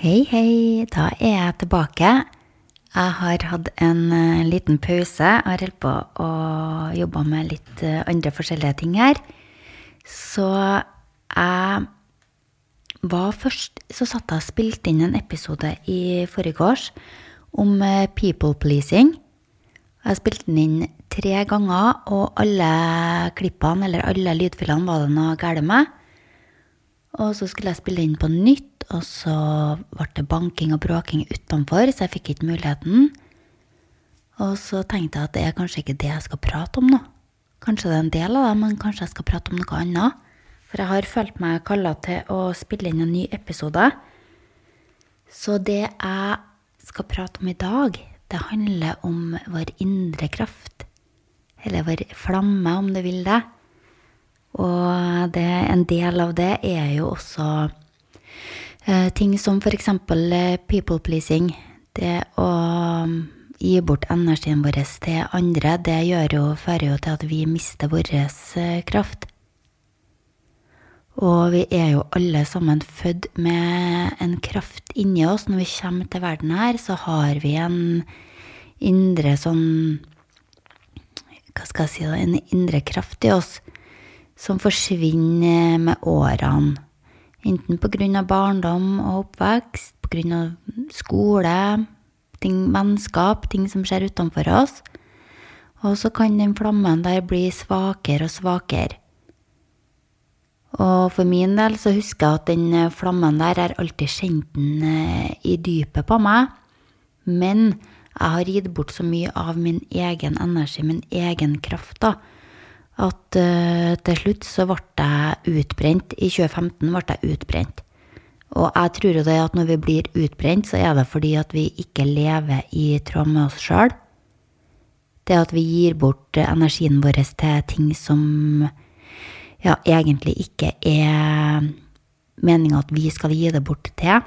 Hei, hei, da er jeg tilbake. Jeg har hatt en eh, liten pause. Jeg har holdt på å jobbe med litt eh, andre forskjellige ting her. Så jeg var først Så satt jeg og spilte inn en episode i forgårs om eh, people pleasing. Jeg spilte den inn tre ganger, og alle klippene, eller alle lydfilene, var det noe galt med. Og så skulle jeg spille inn på nytt, og så ble det banking og bråking utenfor, så jeg fikk ikke muligheten. Og så tenkte jeg at det er kanskje ikke det jeg skal prate om nå. Kanskje det er en del av det, men kanskje jeg skal prate om noe annet. For jeg har følt meg kalla til å spille inn en ny episode. Så det jeg skal prate om i dag, det handler om vår indre kraft. Eller vår flamme, om du vil det. Og det, en del av det er jo også uh, ting som f.eks. Eh, people pleasing. Det å um, gi bort energien vår til andre, det gjør jo, fører jo til at vi mister vår eh, kraft. Og vi er jo alle sammen født med en kraft inni oss. Når vi kommer til verden her, så har vi en indre sånn Hva skal jeg si, da, en indre kraft i oss som forsvinner med årene. Enten pga. barndom og oppvekst, pga. skole, ting, vennskap, ting som skjer utenfor oss. Og så kan den flammen der bli svakere og svakere. Og for min del så husker jeg at den flammen der har alltid kjent den eh, i dypet på meg. Men jeg har gitt bort så mye av min egen energi, min egen kraft, da at uh, til slutt så ble jeg utbrent. I 2015 ble jeg utbrent. Og jeg tror jo det at når vi blir utbrent, så er det fordi at vi ikke lever i tråd med oss sjøl. Det at vi gir bort energien vår til ting som ja, egentlig ikke er meninga at vi skal gi det bort til.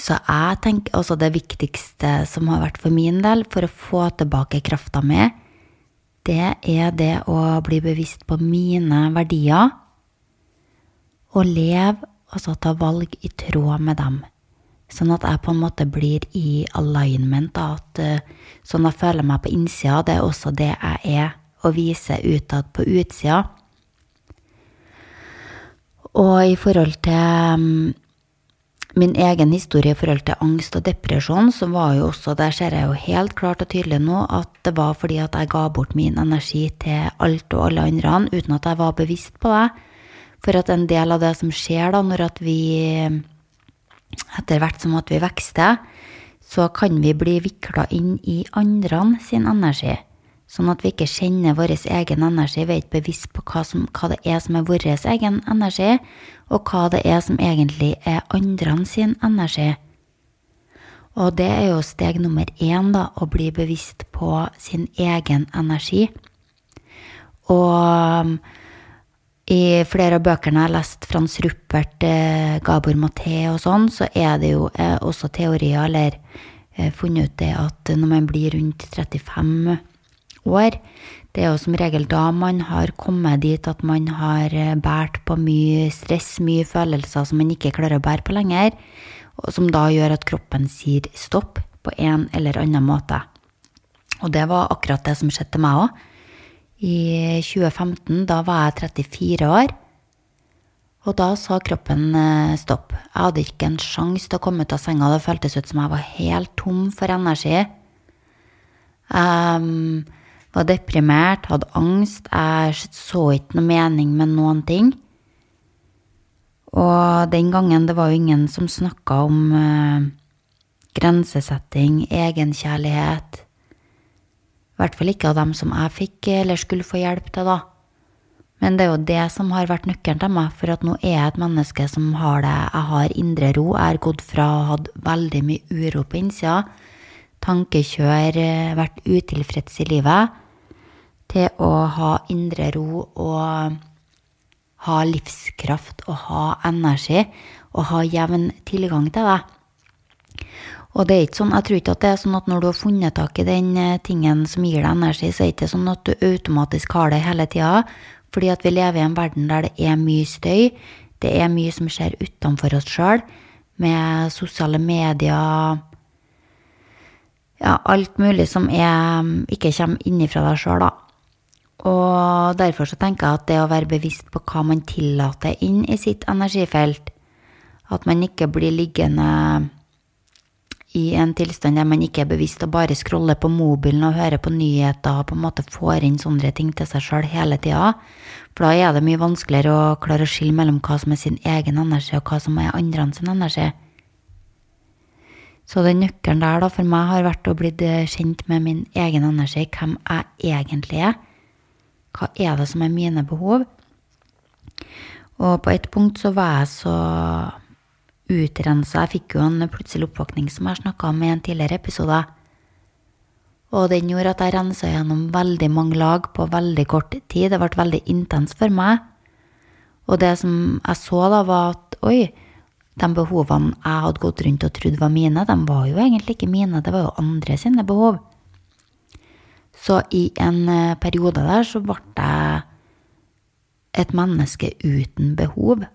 Så jeg tenker også det viktigste som har vært for min del, for å få tilbake krafta mi, det er det å bli bevisst på mine verdier og leve, altså ta valg i tråd med dem. Sånn at jeg på en måte blir i alignment, at uh, sånn jeg føler meg på innsida, det er også det jeg er, og viser utad på utsida. Og i forhold til um, min egen historie i forhold til angst og depresjon, så var jo også, der ser jeg jo helt klart og tydelig nå at det var fordi at jeg ga bort min energi til alt og alle andre uten at jeg var bevisst på det. For at en del av det som skjer da, når at vi etter hvert som at vi vokser, så kan vi bli vikla inn i andre sin energi. Sånn at vi ikke kjenner vår egen energi, vi er ikke bevisst på hva, som, hva, det er som er vår egen energi, og hva det er som egentlig er andre sin energi. Og det er jo steg nummer én, da, å bli bevisst på sin egen energi. Og i flere av bøkene jeg har lest, Frans Ruppert, eh, Gabor Maté og sånn, så er det jo eh, også teorier, eller eh, funnet ut det at når man blir rundt 35 år. Det er jo som regel da man har kommet dit at man har eh, båret på mye stress, mye følelser som man ikke klarer å bære på lenger, og som da gjør at kroppen sier stopp på en eller annen måte. Og det var akkurat det som skjedde meg òg. I 2015, da var jeg 34 år, og da sa kroppen eh, stopp. Jeg hadde ikke en sjanse til å komme ut av senga, det føltes ut som jeg var helt tom for energi. Um, var deprimert, hadde angst. Jeg så ikke noe mening med noen ting. Og den gangen det var jo ingen som snakka om eh, grensesetting, egenkjærlighet. I hvert fall ikke av dem som jeg fikk eller skulle få hjelp til, da. Men det er jo det som har vært nøkkelen til meg, for at nå er jeg et menneske som har det. Jeg har indre ro. Jeg har gått fra å ha hatt veldig mye uro på innsida, tankekjør, eh, vært utilfreds i livet, til å ha indre ro og ha livskraft og ha energi og ha jevn tilgang til det. Og det er ikke sånn, jeg tror ikke at det er sånn at når du har funnet tak i den eh, tingen som gir deg energi, så er det ikke sånn at du automatisk har det hele tida. Fordi at vi lever i en verden der det er mye støy, det er mye som skjer utenfor oss sjøl. med sosiale medier Ja, alt mulig som er, ikke kommer innifra deg sjøl, da. Og derfor så tenker jeg at det å være bevisst på hva man tillater inn i sitt energifelt, at man ikke blir liggende i en tilstand der man ikke er bevisst og bare scroller på mobilen og hører på nyheter og på en måte får inn sånne ting til seg sjøl hele tida. For da er det mye vanskeligere å klare å skille mellom hva som er sin egen energi, og hva som er andre sin energi. Så den nøkkelen der da for meg har vært å bli kjent med min egen energi, hvem jeg egentlig er. Hva er det som er mine behov? Og på et punkt så var jeg så utrensa. Jeg fikk jo en plutselig oppvåkning som jeg snakka om i en tidligere episode. Og den gjorde at jeg rensa gjennom veldig mange lag på veldig kort tid. Det ble veldig intenst for meg. Og det som jeg så da, var at oi, de behovene jeg hadde gått rundt og trodd var mine, de var jo egentlig ikke mine, det var jo andre sine behov. Så i en eh, periode der så ble jeg et menneske uten behov.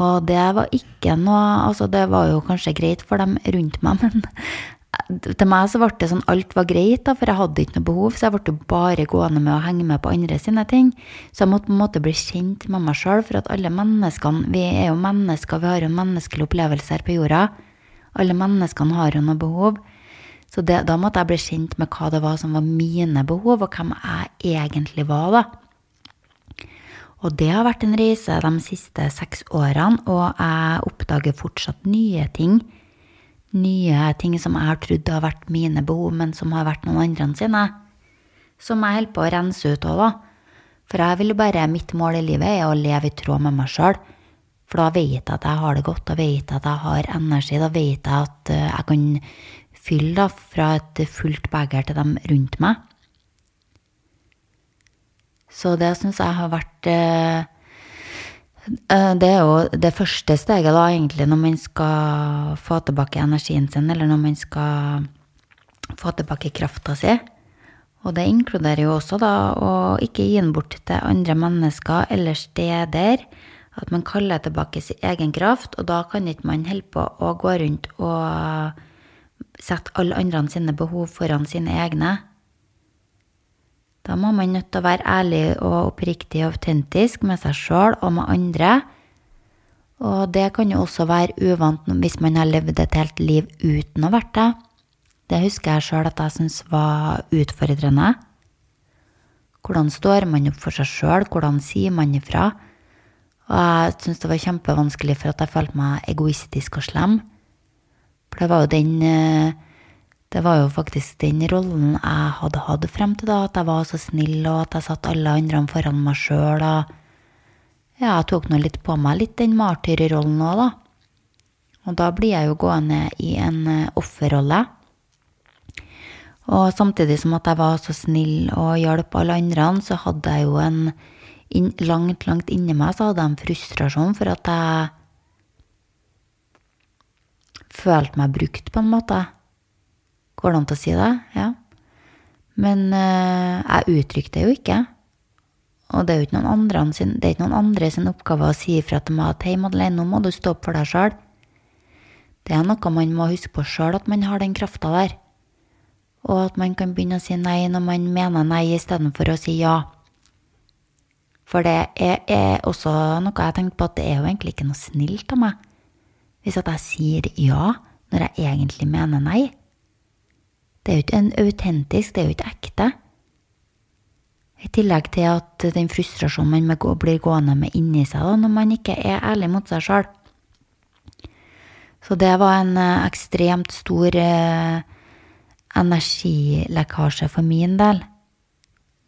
Og det var ikke noe Altså, det var jo kanskje greit for dem rundt meg, men til meg så ble det sånn alt var greit, da, for jeg hadde ikke noe behov, så jeg ble bare gående med å henge med på andre sine ting. Så jeg måtte på en måte bli kjent med meg sjøl, for at alle menneskene Vi er jo mennesker, vi har jo menneskelige opplevelser på jorda. Alle menneskene har jo noe behov. Så det, da måtte jeg bli kjent med hva det var som var mine behov, og hvem jeg egentlig var, da. Og det har vært en reise de siste seks årene, og jeg oppdager fortsatt nye ting. Nye ting som jeg har trodd har vært mine behov, men som har vært noen andre sine. Som jeg holder på å rense ut òg, da. For jeg vil bare, mitt mål i livet er å leve i tråd med meg sjøl. For da vet jeg at jeg har det godt, da vet jeg at jeg har energi, da vet jeg at eh, jeg kan fylle da, fra et fullt beger til dem rundt meg. Så det syns jeg har vært eh, Det er jo det første steget, da, egentlig, når man skal få tilbake energien sin, eller når man skal få tilbake krafta si. Og det inkluderer jo også da å ikke gi den bort til andre mennesker eller steder. At man kaller tilbake sin egen kraft, og da kan ikke man holde på å gå rundt og sette alle andre sine behov foran sine egne. Da må man nødt til å være ærlig og oppriktig og autentisk med seg sjøl og med andre. Og det kan jo også være uvant hvis man har levd et helt liv uten å vært det. Det husker jeg sjøl at jeg syntes var utfordrende. Hvordan står man opp for seg sjøl, hvordan sier man ifra? Og jeg syntes det var kjempevanskelig for at jeg følte meg egoistisk og slem. For det var jo den eh, det var jo faktisk den rollen jeg hadde hatt frem til da, at jeg var så snill, og at jeg satte alle andre foran meg sjøl. Ja, jeg tok nå litt på meg litt den martyrrollen òg, da. Og da blir jeg jo gående i en eh, offerrolle. Og samtidig som at jeg var så snill og hjalp alle andre, så hadde jeg jo en Langt, langt inni meg så hadde jeg en frustrasjon for at jeg følte meg brukt, på en måte. Går det an til å si det? Ja. Men uh, jeg uttrykte det jo ikke. Og det er jo ikke noen andre sin, det er ikke noen andre sin oppgave å si ifra til meg at hei, Madeleine, nå må du stå opp for deg sjøl. Det er noe man må huske på sjøl, at man har den krafta der. Og at man kan begynne å si nei når man mener nei, istedenfor å si ja. For det er, er, også noe jeg har på, at det er jo egentlig ikke noe snilt av meg hvis at jeg sier ja når jeg egentlig mener nei. Det er jo ikke en autentisk, det er jo ikke ekte. I tillegg til at den frustrasjonen man blir gående med inni seg da, når man ikke er ærlig mot seg sjøl. Så det var en eh, ekstremt stor eh, energilekkasje for min del.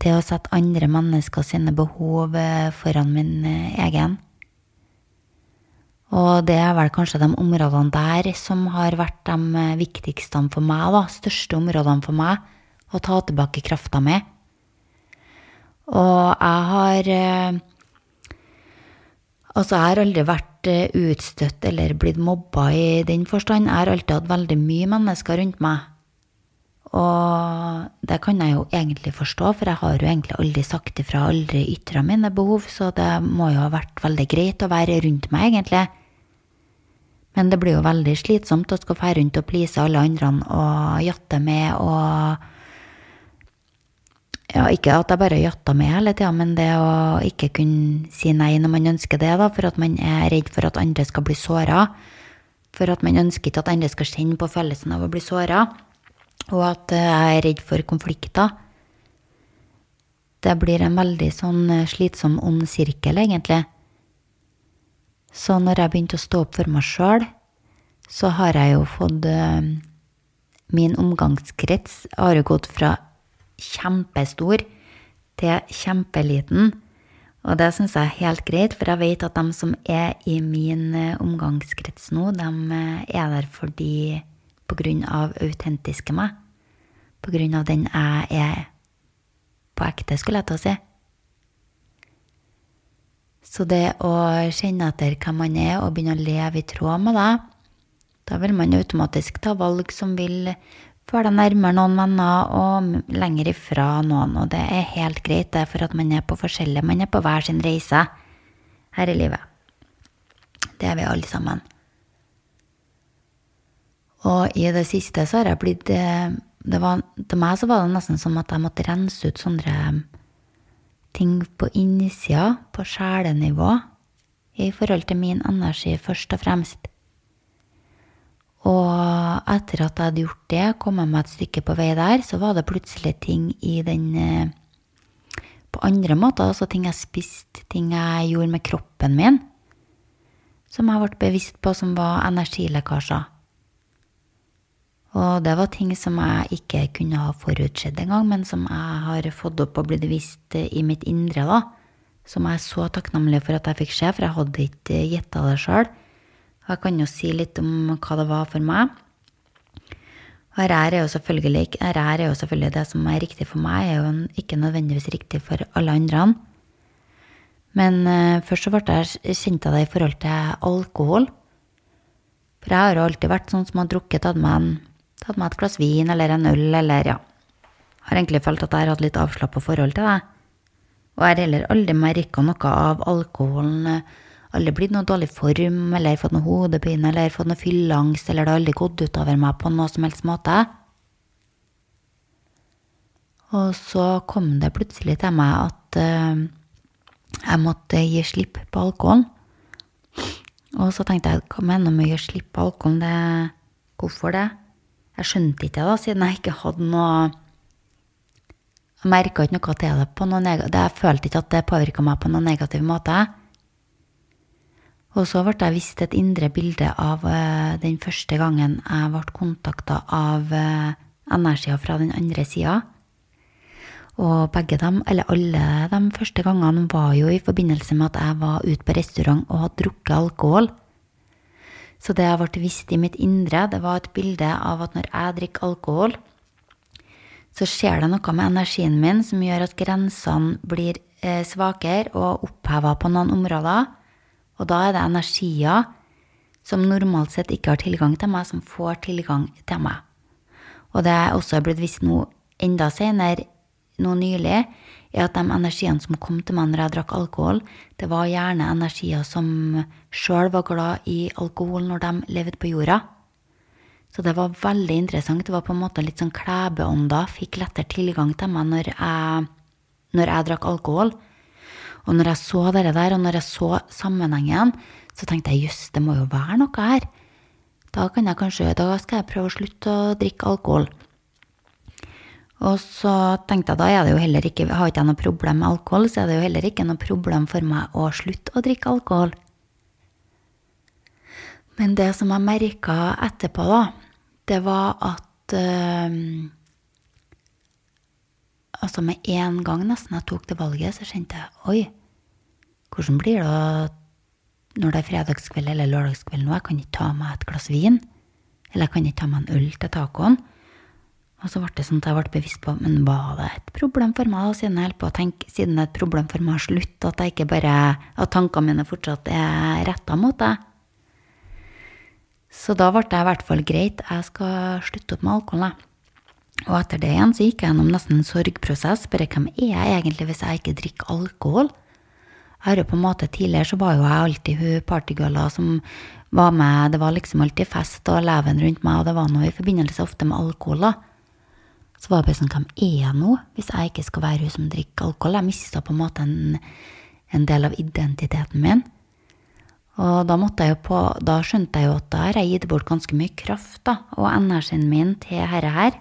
Det å sette andre mennesker sine behov eh, foran min egen. Og det er vel kanskje de områdene der som har vært de viktigste for meg, da. Største områdene for meg. Å ta tilbake krafta mi. Og jeg har eh, Altså, jeg har aldri vært eh, utstøtt eller blitt mobba i den forstand. Jeg har alltid hatt veldig mye mennesker rundt meg. Og det kan jeg jo egentlig forstå, for jeg har jo egentlig aldri sagt ifra, aldri ytra mine behov, så det må jo ha vært veldig greit å være rundt meg, egentlig. Men det blir jo veldig slitsomt å skal fære rundt og please alle andre og jatte med og ja, ikke at jeg bare jatta med hele tida, men det å ikke kunne si nei når man ønsker det, da, for at man er redd for at andre skal bli såra. For at man ønsker ikke at andre skal kjenne på følelsen av å bli såra. Og at jeg er redd for konflikter. Det blir en veldig sånn slitsom ond sirkel, egentlig. Så når jeg begynte å stå opp for meg sjøl, så har jeg jo fått uh, Min omgangskrets har jo gått fra kjempestor til kjempeliten. Og det syns jeg er helt greit, for jeg vet at de som er i min eh, omgangskrets nå, de eh, er der fordi på grunn av autentiske meg. På grunn av den jeg er på ekte, skulle jeg til å si. Så det å kjenne etter hvem man er, og begynne å leve i tråd med det, da vil man automatisk ta valg som vil føre deg nærmere noen venner og lenger ifra noen. Og det er helt greit, det, for at man er på forskjellige Man er på hver sin reise her i livet. Det er vi alle sammen. Og i det siste så har jeg blitt eh, det var, Til meg så var det nesten som at jeg måtte rense ut sånne ting på innsida, på sjelenivå, i forhold til min energi, først og fremst. Og etter at jeg hadde gjort det, kom jeg meg et stykke på vei der, så var det plutselig ting i den eh, På andre måter, altså ting jeg spiste, ting jeg gjorde med kroppen min, som jeg ble bevisst på som var energilekkasjer. Og det var ting som jeg ikke kunne ha forutsett engang, men som jeg har fått opp og blitt vist i mitt indre, da. Som jeg er så takknemlig for at jeg fikk se, for jeg hadde ikke gjetta det sjøl. Jeg kan jo si litt om hva det var for meg. Og RR er jo selvfølgelig, RR er jo selvfølgelig det som er riktig for meg, er jo ikke nødvendigvis riktig for alle andre. Men uh, først så ble jeg kjent av det i forhold til alkohol. For jeg har jo alltid vært sånn som har drukket, tatt meg, en, tatt meg et glass vin eller en øl eller ja. Har egentlig følt at jeg har hatt litt avslappa forhold til det. Og jeg har heller aldri merka noe av alkoholen uh, aldri blitt noe dårlig form eller fått noe hodepine eller fått noe fylleangst, eller det har aldri gått utover meg på noe som helst måte. Og så kom det plutselig til meg at uh, jeg måtte gi slipp på alkoholen. Og så tenkte jeg hva mener du med å gi slipp på alkoholen? Det, hvorfor det? Jeg skjønte ikke det, da, siden jeg ikke hadde noe Jeg merka ikke noe til det på noe negativ Jeg følte ikke at det påvirka meg på noen negativ måte. Og så ble jeg vist et indre bilde av uh, den første gangen jeg ble kontakta av uh, energier fra den andre sida. Og begge dem, eller alle de første gangene, var jo i forbindelse med at jeg var ute på restaurant og hadde drukket alkohol. Så det jeg ble visst i mitt indre, det var et bilde av at når jeg drikker alkohol, så skjer det noe med energien min som gjør at grensene blir eh, svakere og oppheva på noen områder. Og da er det energier som normalt sett ikke har tilgang til meg, som får tilgang til meg. Og det er også blitt visst nå enda senere, nå nylig, er at de energiene som kom til meg når jeg drakk alkohol, det var gjerne energier som sjøl var glad i alkohol når de levde på jorda. Så det var veldig interessant. Det var på en måte litt sånn klebeånder fikk lettere tilgang til meg når jeg, når jeg drakk alkohol. Og når jeg så det der, og når jeg så sammenhengen, så tenkte jeg jøss, det må jo være noe her. Da kan jeg kanskje, da skal jeg prøve å slutte å drikke alkohol. Og så tenkte jeg da er det jo heller ikke, har ikke jeg noe problem med alkohol, så er det jo heller ikke noe problem for meg å slutte å drikke alkohol. Men det som jeg merka etterpå, da, det var at øh, Altså med en gang nesten jeg tok det valget, så kjente jeg oi, hvordan blir det når det er fredagskveld eller lørdagskveld nå? Jeg kan ikke ta meg et glass vin. Eller jeg kan ikke ta meg en øl til tacoen. Og så ble det sånn at jeg ble bevisst på men var det et problem for meg, siden jeg på å tenke, siden det er et problem for meg å slutte, at jeg ikke bare, at tankene mine fortsatt er retta mot det. Så da ble det i hvert fall greit. Jeg skal slutte opp med alkohol, jeg. Og etter det igjen så gikk jeg gjennom nesten en sorgprosess. Bare hvem er jeg egentlig hvis jeg ikke drikker alkohol? Jeg har jo på en måte Tidligere så var jo jeg alltid hun partygølla som var med. Det var liksom alltid fest og leven rundt meg, og det var noe i forbindelse ofte med alkohol. da. Så var det bare sånn, hvem er jeg nå, hvis jeg ikke skal være hun som drikker alkohol? Jeg mista på en måte en, en, del av identiteten min. Og da, jeg på, da skjønte jeg jo at da har jeg gitt bort ganske mye kraft da, og energien min til herre her.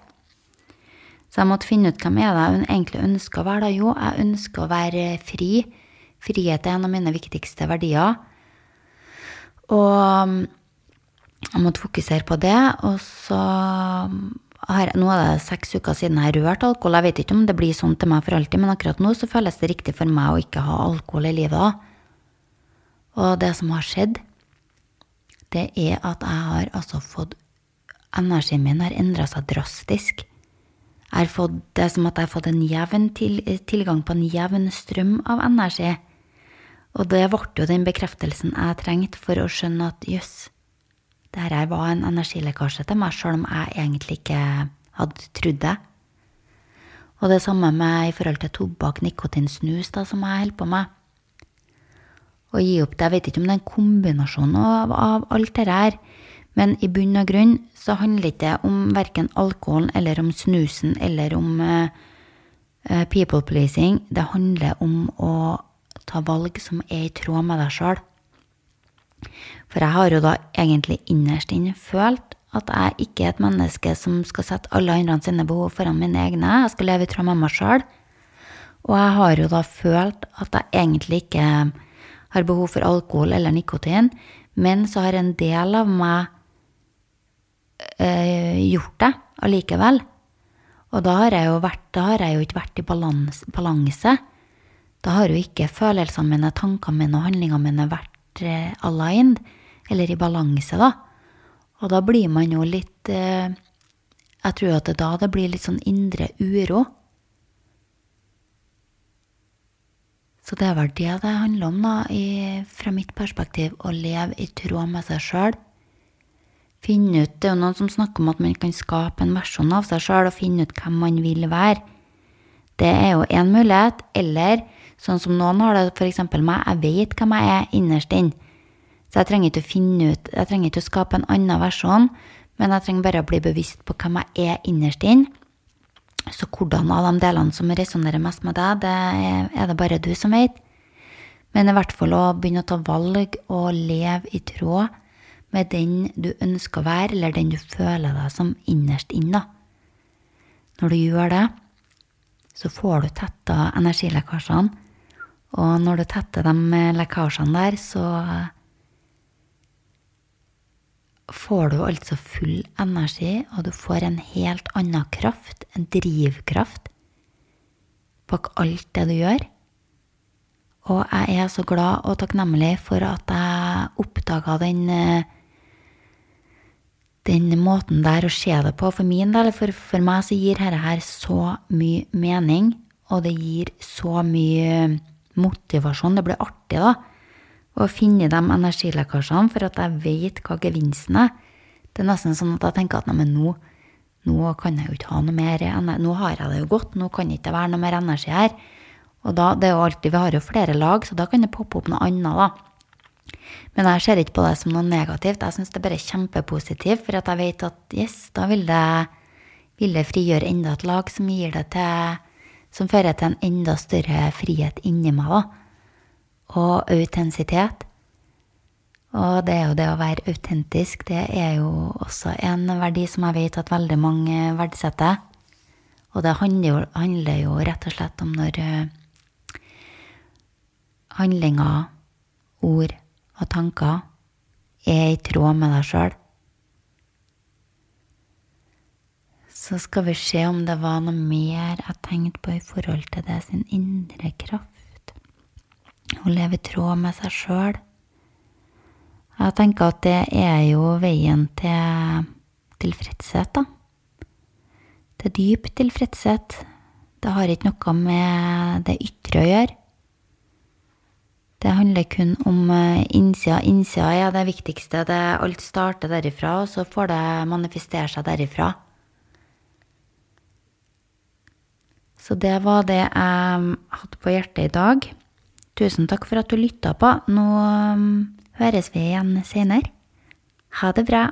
Så jeg måtte finne ut hvem er det jeg egentlig ønsker å være. da. Jo, jeg ønsker å være fri. Frihet er en av mine viktigste verdier. Og um, jeg måtte fokusere på det. Og så har, nå er det seks uker siden jeg har rørt alkohol. Jeg vet ikke om det blir sånn til meg for alltid, men akkurat nå så føles det riktig for meg å ikke ha alkohol i livet. Og det som har skjedd, det er at jeg har altså fått Energien min har endra seg drastisk. Jeg har fått, det er som at jeg har fått en jevn til, tilgang på en jevn strøm av energi. Og det ble jo den bekreftelsen jeg trengte for å skjønne at jøss, det her var en energilekkasje til meg, sjøl om jeg egentlig ikke hadde trodd det. Og det samme med i forhold til tobakk, nikotin, snus, da, som jeg holder på med. Å gi opp det. Jeg vet ikke om det er en kombinasjon av, av alt det her, men i bunn og grunn så handler det ikke om verken alkoholen eller om snusen eller om uh, people pleasing. Det handler om å ta valg som er i tråd med deg sjøl. For jeg har jo da egentlig innerst inne følt at jeg ikke er et menneske som skal sette alle andre sine behov foran mine egne. Jeg skal leve tråd med meg sjøl. Og jeg har jo da følt at jeg egentlig ikke har behov for alkohol eller nikotin, men så har en del av meg øh, gjort det allikevel. Og da har, jeg jo vært, da har jeg jo ikke vært i balans, balanse. Da har jo ikke følelsene mine, tankene mine og handlingene mine vært Eh, aligned, eller i balanse, da. Og da blir man jo litt eh, Jeg tror at det da det blir litt sånn indre uro. Så det er vel det det handler om, da, i, fra mitt perspektiv, å leve i tråd med seg sjøl. Finne ut Det er jo noen som snakker om at man kan skape en versjon av seg sjøl og finne ut hvem man vil være. Det er jo én mulighet. Eller Sånn som noen har det, f.eks. meg. Jeg vet hvem jeg er innerst inne. Så jeg trenger ikke å finne ut, jeg trenger ikke å skape en annen versjon, men jeg trenger bare å bli bevisst på hvem jeg er innerst inne. Så hvordan av de delene som resonnerer mest med deg, det er det bare du som vet. Men i hvert fall å begynne å ta valg og leve i tråd med den du ønsker å være, eller den du føler deg som innerst inne. Når du gjør det, så får du tetta energilekkasjene og når du tetter de lekkasjene der, så får du altså full energi, og du får en helt annen kraft, en drivkraft, bak alt det du gjør. Og jeg er så glad og takknemlig for at jeg oppdaga den, den måten der å se det på. For min del, for, for meg så gir dette her så mye mening, og det gir så mye motivasjon. Det blir artig, da, å finne de energilekkasjene, for at jeg vet hva gevinsten er. Det er nesten sånn at jeg tenker at nei, men nå, nå kan jeg jo ikke ha noe mer Nå har jeg det jo godt, nå kan det ikke være noe mer energi her. Og da, det er jo alltid, Vi har jo flere lag, så da kan det poppe opp noe annet, da. Men jeg ser ikke på det som noe negativt. Jeg syns det er bare kjempepositivt, for at jeg vet at yes, da vil det, vil det frigjøre enda et lag som gir det til som fører til en enda større frihet inni meg, da. Og autentisitet. Og det er jo det å være autentisk, det er jo også en verdi som jeg vet at veldig mange verdsetter. Og det handler jo, handler jo rett og slett om når uh, handlinger, ord og tanker er i tråd med deg sjøl. Så skal vi se om det var noe mer jeg tenkte på i forhold til det sin indre kraft. Å leve i tråd med seg sjøl. Jeg tenker at det er jo veien til tilfredshet, da. Til dyp tilfredshet. Det har ikke noe med det ytre å gjøre. Det handler kun om eh, innsida. Innsida er det viktigste. Det, alt starter derifra, og så får det manifestere seg derifra. Så det var det jeg hadde på hjertet i dag. Tusen takk for at du lytta på. Nå um, høres vi igjen seinere. Ha det bra.